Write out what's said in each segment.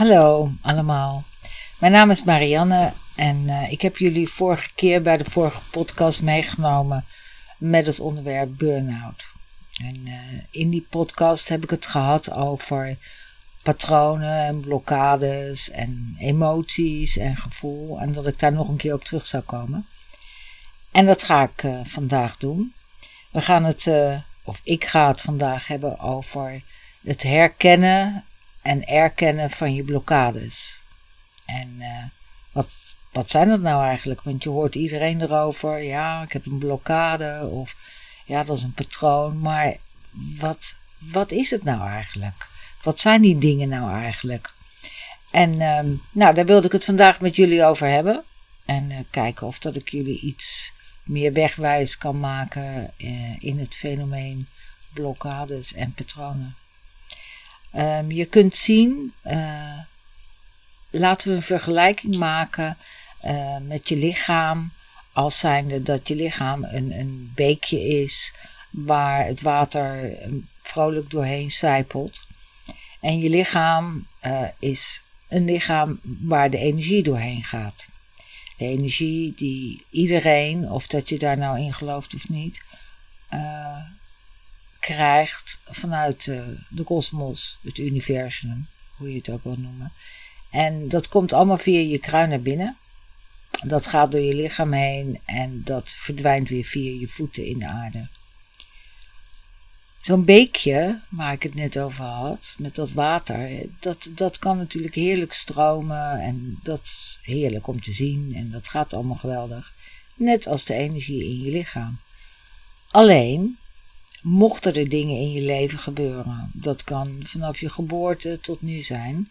Hallo allemaal. Mijn naam is Marianne en eh, ik heb jullie vorige keer bij de vorige podcast meegenomen met het onderwerp burn-out. En eh, in die podcast heb ik het gehad over patronen en blokkades en emoties en gevoel en dat ik daar nog een keer op terug zou komen. En dat ga ik eh, vandaag doen. We gaan het, of ik ga het vandaag hebben over het herkennen en erkennen van je blokkades. En uh, wat, wat zijn dat nou eigenlijk? Want je hoort iedereen erover. Ja, ik heb een blokkade. Of ja, dat is een patroon. Maar wat, wat is het nou eigenlijk? Wat zijn die dingen nou eigenlijk? En uh, nou, daar wilde ik het vandaag met jullie over hebben. En uh, kijken of dat ik jullie iets meer wegwijs kan maken uh, in het fenomeen blokkades en patronen. Um, je kunt zien, uh, laten we een vergelijking maken uh, met je lichaam. Als zijnde dat je lichaam een, een beekje is waar het water vrolijk doorheen sijpelt. En je lichaam uh, is een lichaam waar de energie doorheen gaat. De energie die iedereen, of dat je daar nou in gelooft of niet, krijgt vanuit uh, de kosmos, het universum, hoe je het ook wil noemen. En dat komt allemaal via je kruin naar binnen. Dat gaat door je lichaam heen en dat verdwijnt weer via je voeten in de aarde. Zo'n beekje, waar ik het net over had, met dat water, dat, dat kan natuurlijk heerlijk stromen en dat is heerlijk om te zien en dat gaat allemaal geweldig. Net als de energie in je lichaam. Alleen, mochten er dingen in je leven gebeuren. Dat kan vanaf je geboorte tot nu zijn.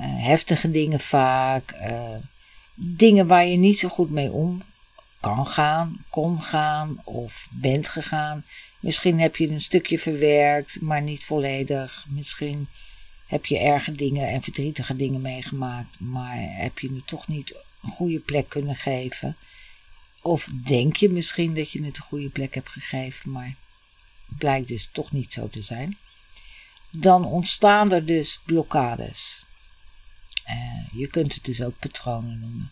Uh, heftige dingen vaak. Uh, dingen waar je niet zo goed mee om kan gaan, kon gaan of bent gegaan. Misschien heb je een stukje verwerkt, maar niet volledig. Misschien heb je erge dingen en verdrietige dingen meegemaakt, maar heb je het toch niet een goede plek kunnen geven. Of denk je misschien dat je het een goede plek hebt gegeven, maar blijkt dus toch niet zo te zijn. Dan ontstaan er dus blokkades. Uh, je kunt het dus ook patronen noemen.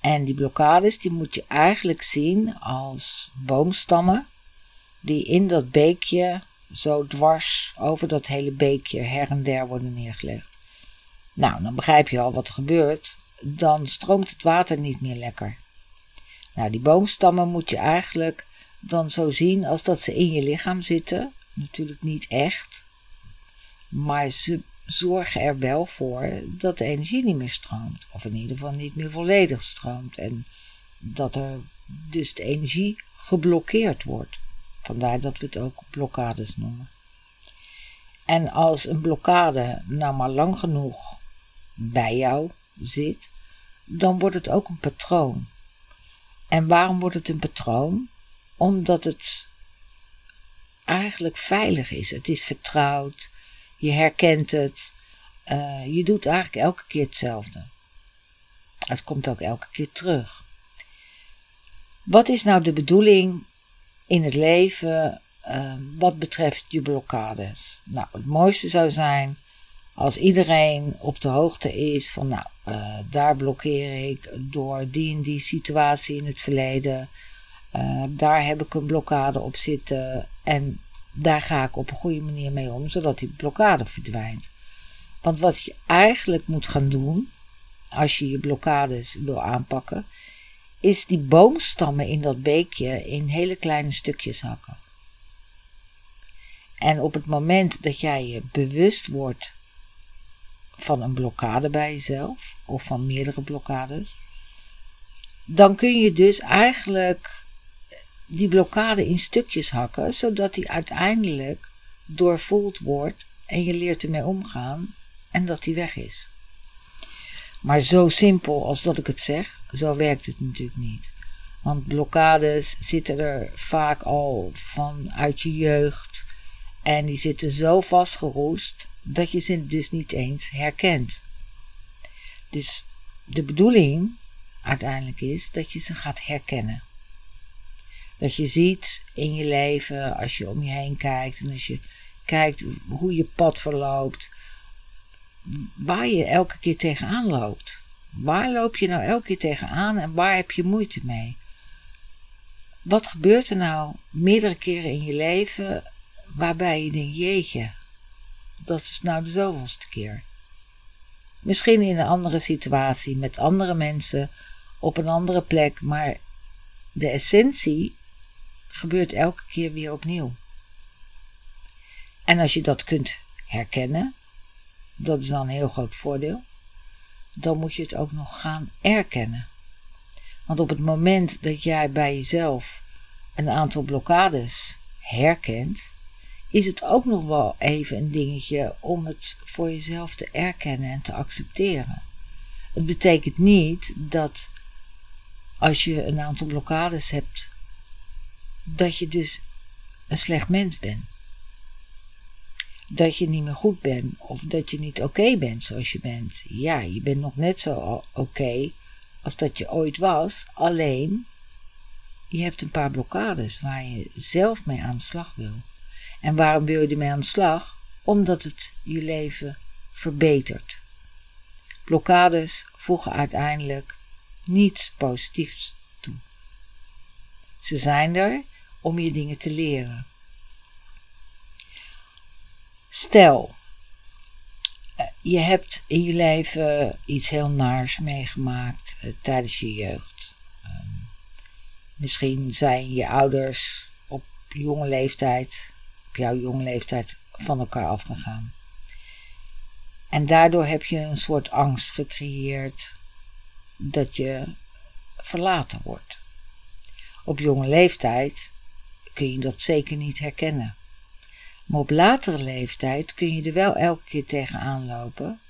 En die blokkades die moet je eigenlijk zien als boomstammen die in dat beekje zo dwars over dat hele beekje her en der worden neergelegd. Nou, dan begrijp je al wat er gebeurt. Dan stroomt het water niet meer lekker. Nou, die boomstammen moet je eigenlijk dan zo zien als dat ze in je lichaam zitten. Natuurlijk niet echt, maar ze zorgen er wel voor dat de energie niet meer stroomt. Of in ieder geval niet meer volledig stroomt. En dat er dus de energie geblokkeerd wordt. Vandaar dat we het ook blokkades noemen. En als een blokkade nou maar lang genoeg bij jou zit, dan wordt het ook een patroon. En waarom wordt het een patroon? Omdat het eigenlijk veilig is. Het is vertrouwd, je herkent het, uh, je doet eigenlijk elke keer hetzelfde. Het komt ook elke keer terug. Wat is nou de bedoeling in het leven uh, wat betreft je blokkades? Nou, het mooiste zou zijn als iedereen op de hoogte is van, nou, uh, daar blokkeer ik door die en die situatie in het verleden. Uh, daar heb ik een blokkade op zitten en daar ga ik op een goede manier mee om, zodat die blokkade verdwijnt. Want wat je eigenlijk moet gaan doen, als je je blokkades wil aanpakken, is die boomstammen in dat beekje in hele kleine stukjes hakken. En op het moment dat jij je bewust wordt van een blokkade bij jezelf, of van meerdere blokkades, dan kun je dus eigenlijk die blokkade in stukjes hakken, zodat die uiteindelijk doorvoeld wordt en je leert ermee omgaan en dat die weg is. Maar zo simpel als dat ik het zeg, zo werkt het natuurlijk niet. Want blokkades zitten er vaak al vanuit je jeugd en die zitten zo vastgeroest dat je ze dus niet eens herkent. Dus de bedoeling uiteindelijk is dat je ze gaat herkennen. Dat je ziet in je leven, als je om je heen kijkt en als je kijkt hoe je pad verloopt, waar je elke keer tegenaan loopt. Waar loop je nou elke keer tegenaan en waar heb je moeite mee? Wat gebeurt er nou meerdere keren in je leven waarbij je denkt, jeetje, dat is nou de zoveelste keer. Misschien in een andere situatie, met andere mensen, op een andere plek, maar de essentie gebeurt elke keer weer opnieuw. En als je dat kunt herkennen, dat is dan een heel groot voordeel, dan moet je het ook nog gaan erkennen. Want op het moment dat jij bij jezelf een aantal blokkades herkent, is het ook nog wel even een dingetje om het voor jezelf te erkennen en te accepteren. Het betekent niet dat als je een aantal blokkades hebt, dat je dus een slecht mens bent. Dat je niet meer goed bent of dat je niet oké bent zoals je bent. Ja, je bent nog net zo oké als dat je ooit was, alleen je hebt een paar blokkades waar je zelf mee aan de slag wil. En waarom wil je ermee aan de slag? Omdat het je leven verbetert. Blokkades voegen uiteindelijk niets positiefs toe. Ze zijn er om je dingen te leren. Stel, eh, je hebt in je leven iets heel naars meegemaakt eh, tijdens je jeugd. Ehm, misschien zijn je ouders op jonge leeftijd jouw jonge leeftijd van elkaar afgegaan. En daardoor heb je een soort angst gecreëerd dat je verlaten wordt. Op jonge leeftijd kun je dat zeker niet herkennen. Maar op latere leeftijd kun je er wel elke keer tegenaan lopen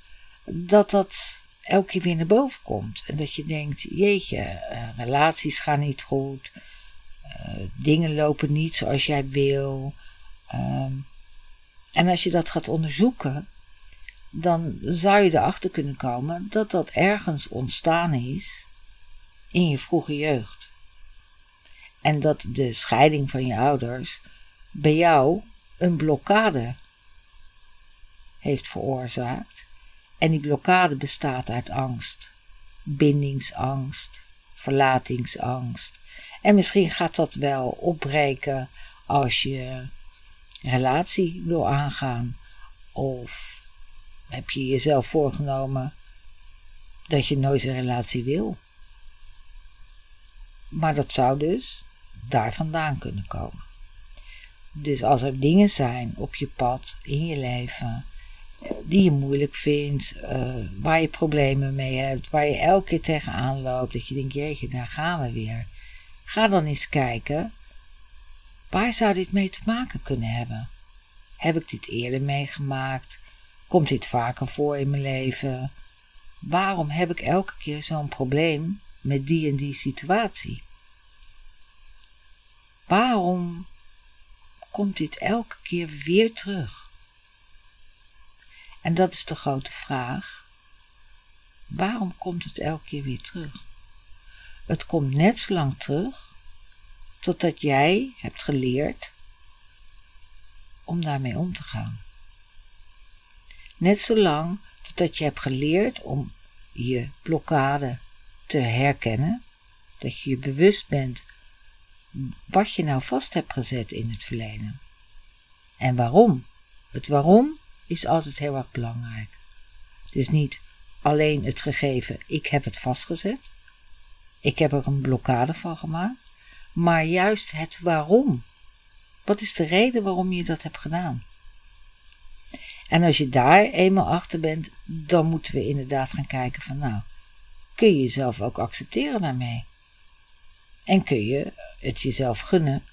dat dat elke keer weer naar boven komt. En dat je denkt, jeetje, uh, relaties gaan niet goed, uh, dingen lopen niet zoals jij wil, Ehm, en als je dat gaat onderzoeken, dan zou je erachter kunnen komen dat dat ergens ontstaan is in je vroege jeugd. En dat de scheiding van je ouders bij jou een blokkade heeft veroorzaakt. En die blokkade bestaat uit angst, bindingsangst, verlatingsangst. En misschien gaat dat wel opbreken als je relatie wil aangaan? Of heb je jezelf voorgenomen dat je nooit een relatie wil? Maar dat zou dus daar vandaan kunnen komen. Dus als er dingen zijn op je pad, in je leven, die je moeilijk vindt, uh, waar je problemen mee hebt, waar je elke keer tegenaan loopt, dat je denkt, jeetje, daar gaan we weer. Ga dan eens kijken Waar zou dit mee te maken kunnen hebben? Heb ik dit eerder meegemaakt? Komt dit vaker voor in mijn leven? Waarom heb ik elke keer zo'n probleem met die en die situatie? Waarom komt dit elke keer weer terug? En dat is de grote vraag. Waarom komt het elke keer weer terug? Het komt net zo lang terug totdat jij hebt geleerd om daarmee om te gaan. Net zolang totdat je hebt geleerd om je blokkade te herkennen, dat je je bewust bent wat je nou vast hebt gezet in het verleden. En waarom? Het waarom is altijd heel erg belangrijk. Dus niet alleen het gegeven, ik heb het vastgezet, ik heb er een blokkade van gemaakt, maar juist het waarom. Wat is de reden waarom je dat hebt gedaan? En als je daar eenmaal achter bent, dan moeten we inderdaad gaan kijken van nou, kun je jezelf ook accepteren daarmee? En kun je het jezelf gunnen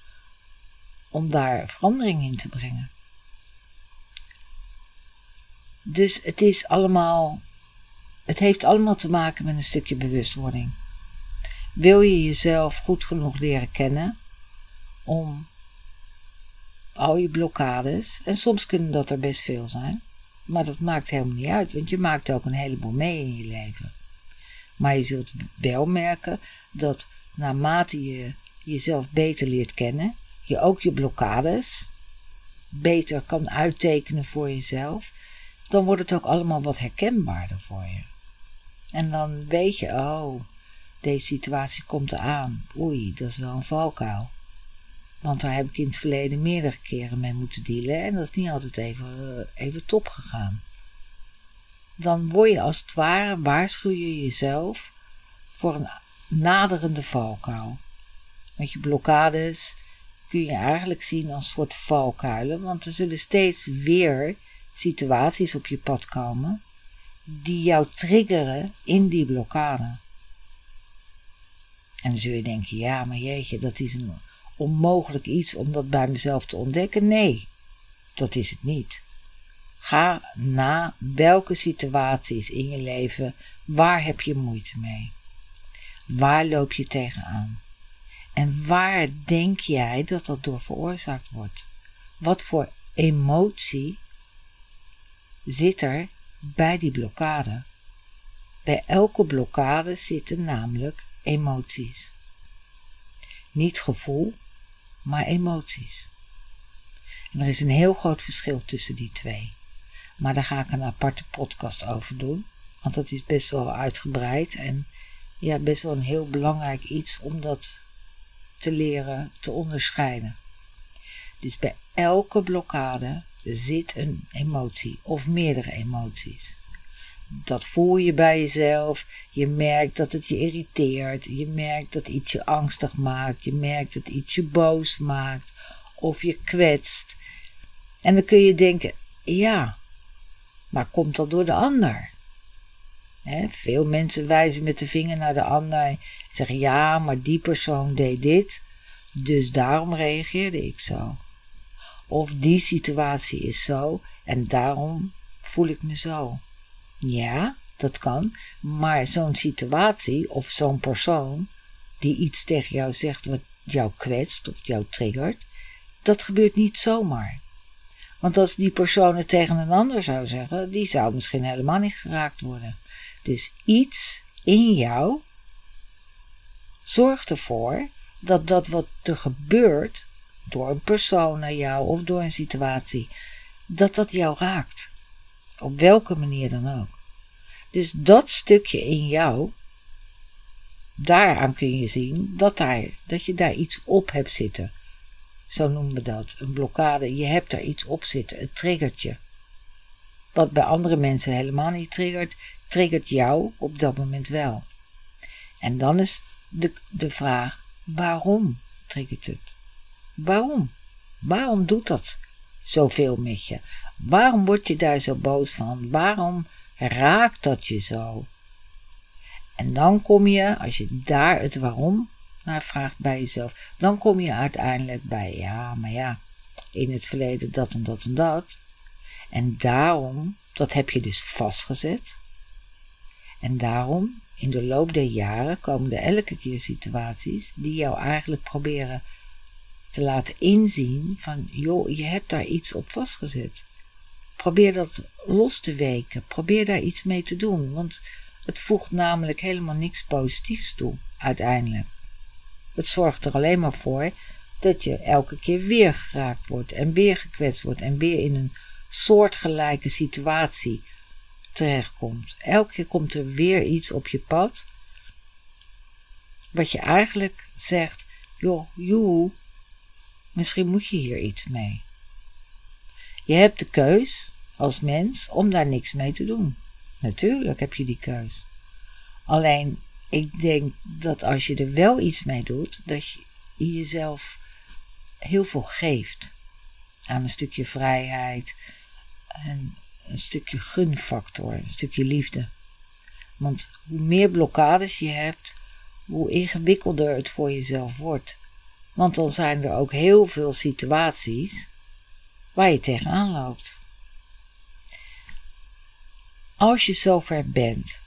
om daar verandering in te brengen? Dus het is allemaal, het heeft allemaal te maken met een stukje bewustwording. Wil je jezelf goed genoeg leren kennen om al je blokkades, en soms kunnen dat er best veel zijn, maar dat maakt helemaal niet uit, want je maakt ook een heleboel mee in je leven. Maar je zult wel merken dat naarmate je jezelf beter leert kennen, je ook je blokkades beter kan uittekenen voor jezelf, dan wordt het ook allemaal wat herkenbaarder voor je. En dan weet je, oh, deze situatie komt eraan. Oei, dat is wel een valkuil. Want daar heb ik in het verleden meerdere keren mee moeten dealen en dat is niet altijd even, eh, even top gegaan. Dan word je als het ware, waarschuw je jezelf voor een naderende valkuil. Met je blokkades kun je eigenlijk zien als soort valkuilen, want er zullen steeds weer situaties op je pad komen die jou triggeren in die blokkade. En dan zul je denken, ja, maar jeetje, dat is een onmogelijk iets om dat bij mezelf te ontdekken. Nee, dat is het niet. Ga na welke situaties in je leven, waar heb je moeite mee? Waar loop je tegenaan? En waar denk jij dat dat door veroorzaakt wordt? Wat voor emotie zit er bij die blokkade? Bij elke blokkade zitten namelijk emoties. Niet gevoel, maar emoties. En er is een heel groot verschil tussen die twee. Maar daar ga ik een aparte podcast over doen. Want dat is best wel uitgebreid en ja, best wel een heel belangrijk iets om dat te leren te onderscheiden. Dus bij elke blokkade zit een emotie of meerdere emoties. Dat voel je bij jezelf. Je merkt dat het je irriteert. Je merkt dat iets je angstig maakt. Je merkt dat iets je boos maakt. Of je kwetst. En dan kun je denken: ja, maar komt dat door de ander? Veel mensen wijzen met de vinger naar de ander en zeggen: ja, maar die persoon deed dit, dus daarom reageerde ik zo. Of die situatie is zo en daarom voel ik me zo. Ja, dat kan, maar zo'n situatie of zo'n persoon die iets tegen jou zegt wat jou kwetst of jou triggert, dat gebeurt niet zomaar. Want als die persoon het tegen een ander zou zeggen, die zou misschien helemaal niet geraakt worden. Dus iets in jou zorgt ervoor dat dat wat er gebeurt door een persoon naar jou of door een situatie, dat dat jou raakt. Op welke manier dan ook. Dus dat stukje in jou, daaraan kun je zien dat, daar, dat je daar iets op hebt zitten. Zo noemen we dat. Een blokkade. Je hebt daar iets op zitten. Het triggert je. Wat bij andere mensen helemaal niet triggert, triggert jou op dat moment wel. En dan is de, de vraag: waarom triggert het? Waarom? Waarom doet dat zoveel met je? Waarom word je daar zo boos van? Waarom raakt dat je zo? En dan kom je, als je daar het waarom naar vraagt bij jezelf, dan kom je uiteindelijk bij, ja, maar ja, in het verleden dat en dat en dat. En daarom, dat heb je dus vastgezet. En daarom, in de loop der jaren, komen er elke keer situaties die jou eigenlijk proberen te laten inzien van, joh, je hebt daar iets op vastgezet. Probeer dat los te weken. Probeer daar iets mee te doen, want het voegt namelijk helemaal niks positiefs toe, uiteindelijk. Het zorgt er alleen maar voor dat je elke keer weer geraakt wordt en weer gekwetst wordt en weer in een soortgelijke situatie terechtkomt. Elke keer komt er weer iets op je pad wat je eigenlijk zegt, joh, joe, misschien moet je hier iets mee. Je hebt de keus als mens om daar niks mee te doen. Natuurlijk heb je die keus. Alleen, ik denk dat als je er wel iets mee doet, dat je jezelf heel veel geeft. Aan een stukje vrijheid, en een stukje gunfactor, een stukje liefde. Want hoe meer blokkades je hebt, hoe ingewikkelder het voor jezelf wordt. Want dan zijn er ook heel veel situaties waar je tegenaan loopt. Als je zover bent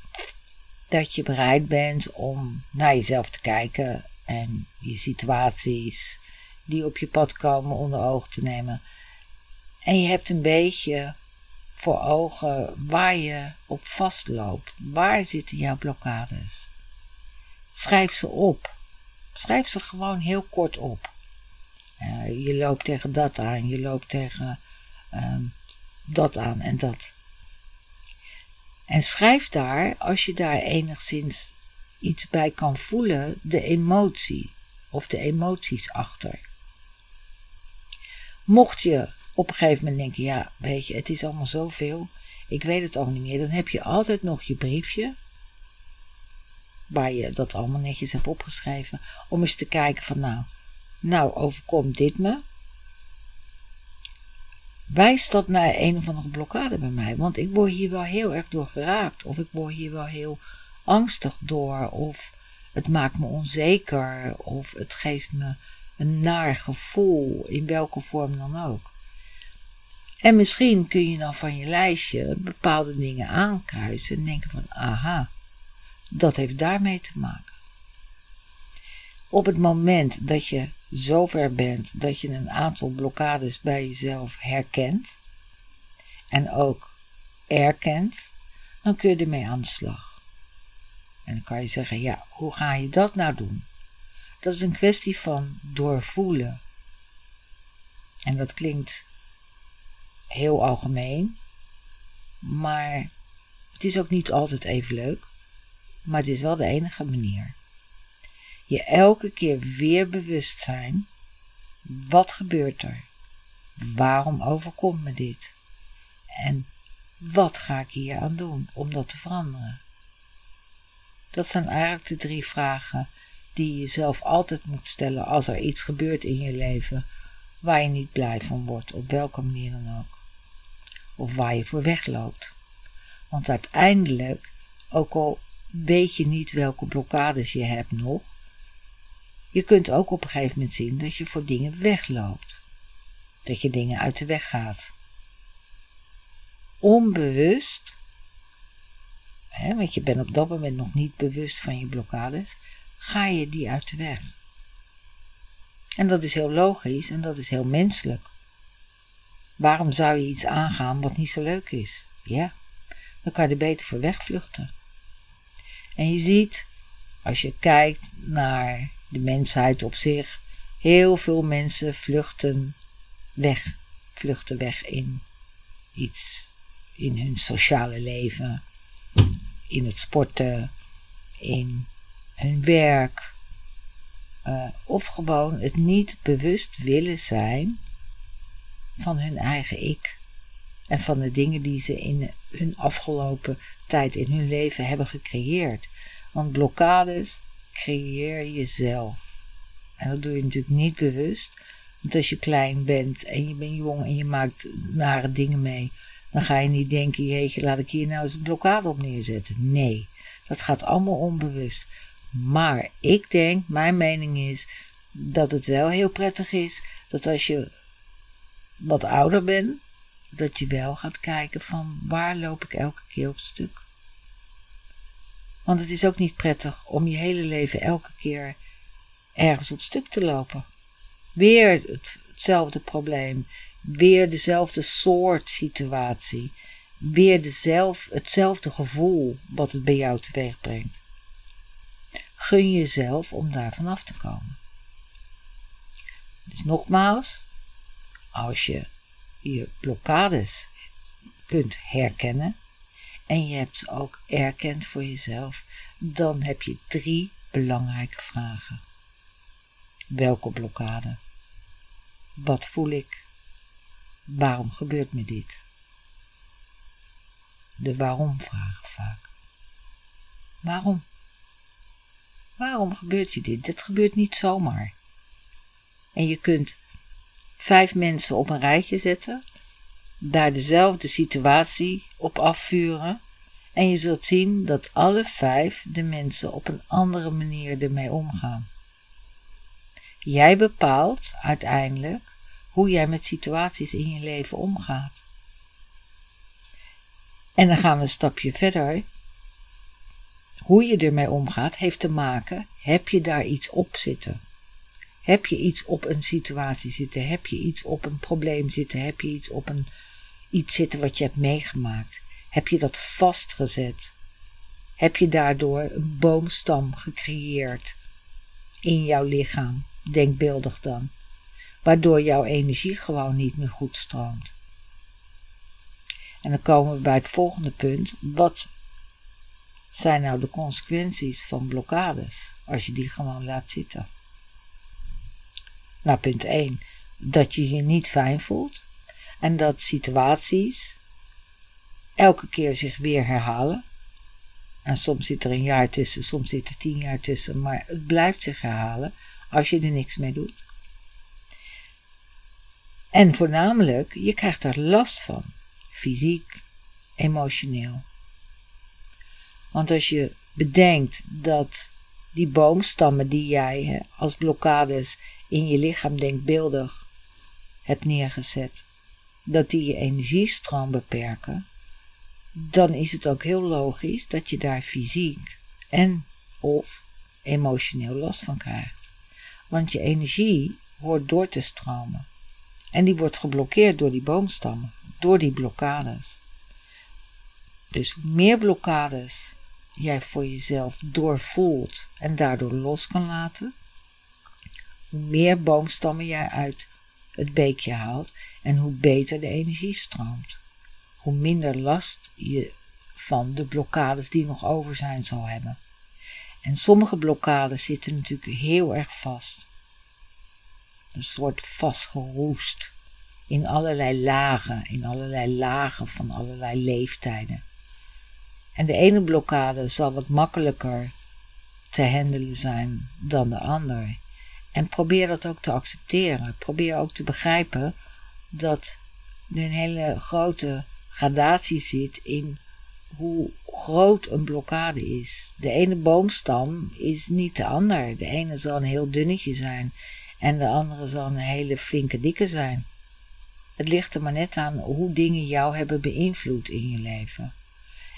dat je bereid bent om naar jezelf te kijken en je situaties die op je pad komen onder ogen te nemen. En je hebt een beetje voor ogen waar je op vastloopt. Waar zitten jouw blokkades? Schrijf ze op. Schrijf ze gewoon heel kort op. Je loopt tegen dat aan, je loopt tegen uh, dat aan en dat. En schrijf daar, als je daar enigszins iets bij kan voelen, de emotie of de emoties achter. Mocht je op een gegeven moment denken, ja, weet je, het is allemaal zoveel, ik weet het allemaal niet meer, dan heb je altijd nog je briefje, waar je dat allemaal netjes hebt opgeschreven, om eens te kijken van, nou, nou overkomt dit me. Wijst dat naar een of andere blokkade bij mij? Want ik word hier wel heel erg door geraakt, of ik word hier wel heel angstig door, of het maakt me onzeker, of het geeft me een naar gevoel, in welke vorm dan ook. En misschien kun je dan van je lijstje bepaalde dingen aankruisen en denken van, aha, dat heeft daarmee te maken. Op het moment dat je zover bent dat je een aantal blokkades bij jezelf herkent en ook erkent, dan kun je ermee aan de slag. En dan kan je zeggen, ja, hoe ga je dat nou doen? Dat is een kwestie van doorvoelen. En dat klinkt heel algemeen, maar het is ook niet altijd even leuk, maar het is wel de enige manier. Je elke keer weer bewust zijn, wat gebeurt er? Waarom overkomt me dit? En wat ga ik hier aan doen om dat te veranderen? Dat zijn eigenlijk de drie vragen die je jezelf altijd moet stellen als er iets gebeurt in je leven waar je niet blij van wordt, op welke manier dan ook. Of waar je voor wegloopt. Want uiteindelijk, ook al weet je niet welke blokkades je hebt nog, je kunt ook op een gegeven moment zien dat je voor dingen wegloopt. Dat je dingen uit de weg gaat. Onbewust, hè, want je bent op dat moment nog niet bewust van je blokkades, ga je die uit de weg. En dat is heel logisch en dat is heel menselijk. Waarom zou je iets aangaan wat niet zo leuk is? Ja, dan kan je er beter voor wegvluchten. En je ziet, als je kijkt naar de mensheid op zich, heel veel mensen vluchten weg. Vluchten weg in iets, in hun sociale leven, in het sporten, in hun werk. Uh, of gewoon het niet bewust willen zijn van hun eigen ik. En van de dingen die ze in hun afgelopen tijd in hun leven hebben gecreëerd. Want blokkades creëer je zelf. En dat doe je natuurlijk niet bewust. Want als je klein bent en je bent jong en je maakt nare dingen mee, dan ga je niet denken, jeetje, laat ik hier nou eens een blokkade op neerzetten. Nee, dat gaat allemaal onbewust. Maar ik denk, mijn mening is, dat het wel heel prettig is dat als je wat ouder bent, dat je wel gaat kijken van waar loop ik elke keer op stuk. Want het is ook niet prettig om je hele leven elke keer ergens op stuk te lopen. Weer hetzelfde probleem, weer dezelfde soort situatie, weer dezelfde, hetzelfde gevoel wat het bij jou teweeg brengt. Gun jezelf om daar vanaf te komen. Dus nogmaals, als je je blokkades kunt herkennen en je hebt ze ook erkend voor jezelf, dan heb je drie belangrijke vragen. Welke blokkade? Wat voel ik? Waarom gebeurt me dit? De waarom vragen vaak. Waarom? Waarom gebeurt je dit? Dit gebeurt niet zomaar. En je kunt vijf mensen op een rijtje zetten, daar dezelfde situatie op afvuren en je zult zien dat alle vijf de mensen op een andere manier ermee omgaan. Jij bepaalt uiteindelijk hoe jij met situaties in je leven omgaat. En dan gaan we een stapje verder. Hoe je ermee omgaat heeft te maken, heb je daar iets op zitten? Heb je iets op een situatie zitten? Heb je iets op een probleem zitten? Heb je iets op een, iets zitten wat je hebt meegemaakt? Heb je dat vastgezet? Heb je daardoor een boomstam gecreëerd in jouw lichaam, denkbeeldig dan, waardoor jouw energie gewoon niet meer goed stroomt? En dan komen we bij het volgende punt. Wat zijn nou de consequenties van blokkades als je die gewoon laat zitten? Nou, punt 1. Dat je je niet fijn voelt en dat situaties elke keer zich weer herhalen. En soms zit er een jaar tussen, soms zit er tien jaar tussen, maar het blijft zich herhalen als je er niks mee doet. En voornamelijk, je krijgt er last van, fysiek, emotioneel. Want als je bedenkt dat die boomstammen die jij als blokkades in je lichaam denkbeeldig hebt neergezet, dat die je energiestroom beperken, dan is het ook heel logisch dat je daar fysiek en of emotioneel last van krijgt. Want je energie hoort door te stromen. En die wordt geblokkeerd door die boomstammen, door die blokkades. Dus hoe meer blokkades jij voor jezelf doorvoelt en daardoor los kan laten, hoe meer boomstammen jij uit het beekje haalt en hoe beter de energie stroomt. Hoe minder last je van de blokkades die nog over zijn zal hebben. En sommige blokkades zitten natuurlijk heel erg vast. Een soort vastgeroest in allerlei lagen, in allerlei lagen van allerlei leeftijden. En de ene blokkade zal wat makkelijker te handelen zijn dan de ander. En probeer dat ook te accepteren. Probeer ook te begrijpen dat er een hele grote gradatie zit in hoe groot een blokkade is. De ene boomstam is niet de ander. De ene zal een heel dunnetje zijn en de andere zal een hele flinke dikke zijn. Het ligt er maar net aan hoe dingen jou hebben beïnvloed in je leven.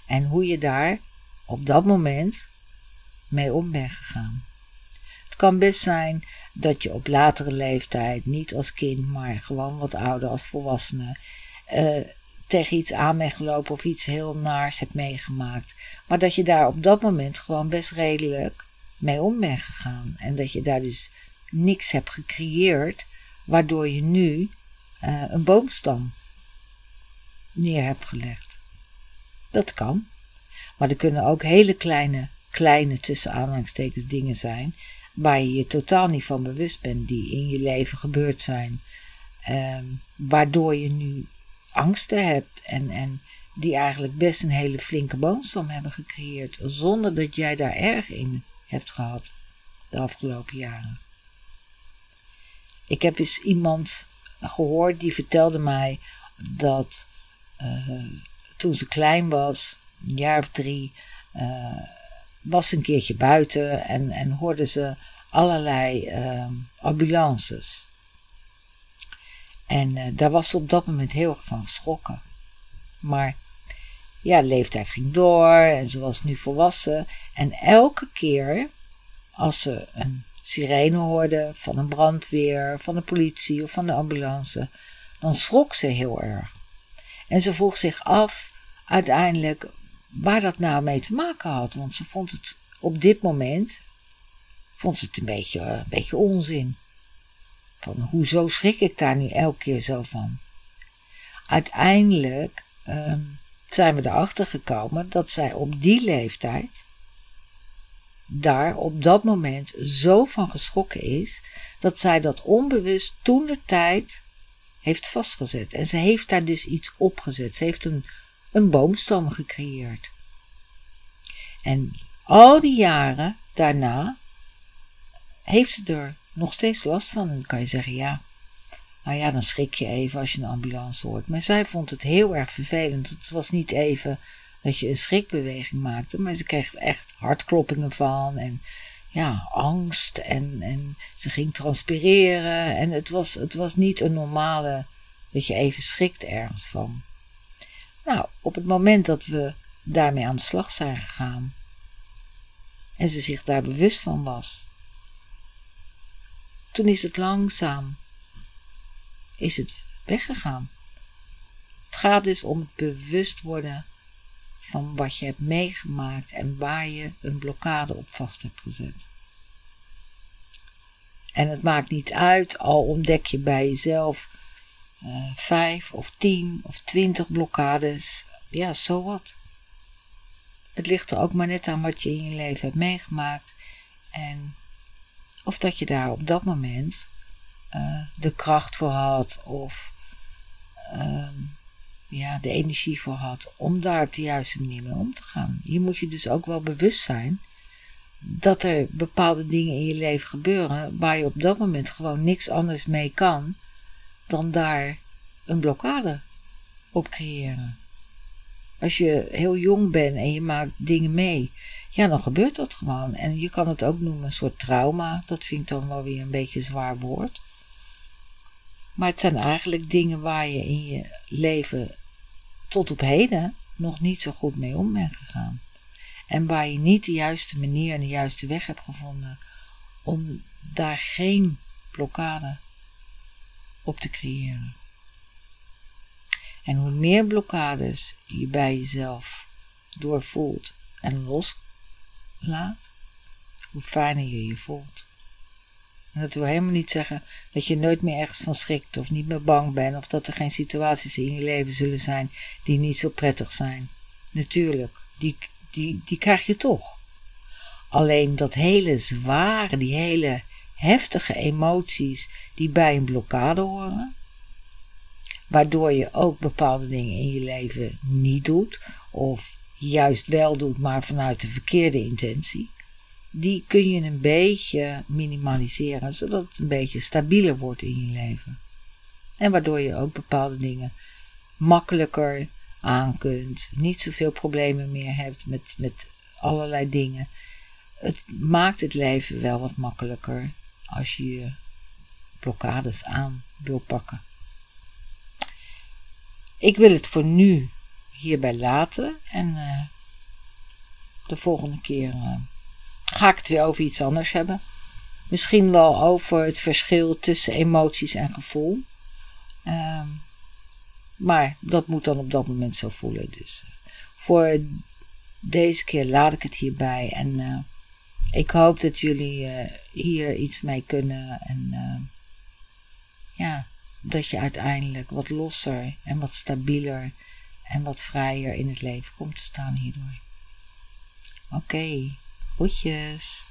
En hoe je daar op dat moment mee om bent gegaan. Het kan best zijn dat je op latere leeftijd, niet als kind, maar gewoon wat ouder als volwassene, uh, tegen iets aan bent gelopen of iets heel naars hebt meegemaakt. Maar dat je daar op dat moment gewoon best redelijk mee om bent gegaan. En dat je daar dus niks hebt gecreëerd, waardoor je nu uh, een boomstam neer hebt gelegd. Dat kan. Maar er kunnen ook hele kleine, kleine tussen aanhalingstekens dingen zijn waar je je totaal niet van bewust bent, die in je leven gebeurd zijn, ehm, waardoor je nu angsten hebt en, en die eigenlijk best een hele flinke boomstam hebben gecreëerd, zonder dat jij daar erg in hebt gehad de afgelopen jaren. Ik heb eens iemand gehoord die vertelde mij dat uh, toen ze klein was, een jaar of drie, uh, was een keertje buiten en, en hoorde ze allerlei uh, ambulances. En uh, daar was ze op dat moment heel erg van geschrokken. Maar ja, leeftijd ging door en ze was nu volwassen. En elke keer als ze een sirene hoorde van een brandweer, van de politie of van de ambulance, dan schrok ze heel erg. En ze vroeg zich af uiteindelijk waar dat nou mee te maken had. Want ze vond het op dit moment vond ze het een beetje, een beetje onzin. Van hoezo schrik ik daar nu elke keer zo van? Uiteindelijk ehm, zijn we erachter gekomen dat zij op die leeftijd daar op dat moment zo van geschrokken is dat zij dat onbewust toen de tijd heeft vastgezet. En ze heeft daar dus iets opgezet. Ze heeft een, een boomstam gecreëerd. En al die jaren daarna heeft ze er nog steeds last van. dan kan je zeggen, ja, nou ja, dan schrik je even als je een ambulance hoort. Maar zij vond het heel erg vervelend. Het was niet even dat je een schrikbeweging maakte, maar ze kreeg echt hartkloppingen van en ja, angst en, en ze ging transpireren. En het was, het was niet een normale, dat je even schrikt ergens van. Nou, op het moment dat we daarmee aan de slag zijn gegaan en ze zich daar bewust van was, toen is het langzaam, is het weggegaan. Het gaat dus om het bewust worden van wat je hebt meegemaakt en waar je een blokkade op vast hebt gezet. En het maakt niet uit, al ontdek je bij jezelf uh, vijf of tien of twintig blokkades. Ja, zo wat. Het ligt er ook maar net aan wat je in je leven hebt meegemaakt. En of dat je daar op dat moment uh, de kracht voor had of uh, ja, de energie voor had om daar op de juiste manier mee om te gaan. Je moet je dus ook wel bewust zijn dat er bepaalde dingen in je leven gebeuren waar je op dat moment gewoon niks anders mee kan dan daar een blokkade op creëren. Als je heel jong bent en je maakt dingen mee, ja, dan gebeurt dat gewoon. En je kan het ook noemen een soort trauma. Dat vind ik dan wel weer een beetje zwaar woord. Maar het zijn eigenlijk dingen waar je in je leven tot op heden nog niet zo goed mee om bent gegaan. En waar je niet de juiste manier en de juiste weg hebt gevonden om daar geen blokkade op te creëren. En hoe meer blokkades je bij jezelf doorvoelt en loslaat, hoe fijner je je voelt. En dat wil helemaal niet zeggen dat je nooit meer ergens van schrikt of niet meer bang bent of dat er geen situaties in je leven zullen zijn die niet zo prettig zijn. Natuurlijk, die, die, die krijg je toch. Alleen dat hele zware, die hele heftige emoties die bij een blokkade horen, waardoor je ook bepaalde dingen in je leven niet doet of juist wel doet, maar vanuit de verkeerde intentie, die kun je een beetje minimaliseren, zodat het een beetje stabieler wordt in je leven. En waardoor je ook bepaalde dingen makkelijker aan kunt, niet zoveel problemen meer hebt met, met allerlei dingen. Het maakt het leven wel wat makkelijker als je blokkades aan wil pakken. Ik wil het voor nu hierbij laten en uh, de volgende keer uh, ga ik het weer over iets anders hebben. Misschien wel over het verschil tussen emoties en gevoel. Uh, maar dat moet dan op dat moment zo voelen. Dus uh, voor deze keer laat ik het hierbij. En ik hoop dat jullie uh, hier iets mee kunnen. En ja, dat je uiteindelijk wat losser en wat stabieler en wat vrijer in het leven komt te staan hierdoor. Oké, okay, groetjes.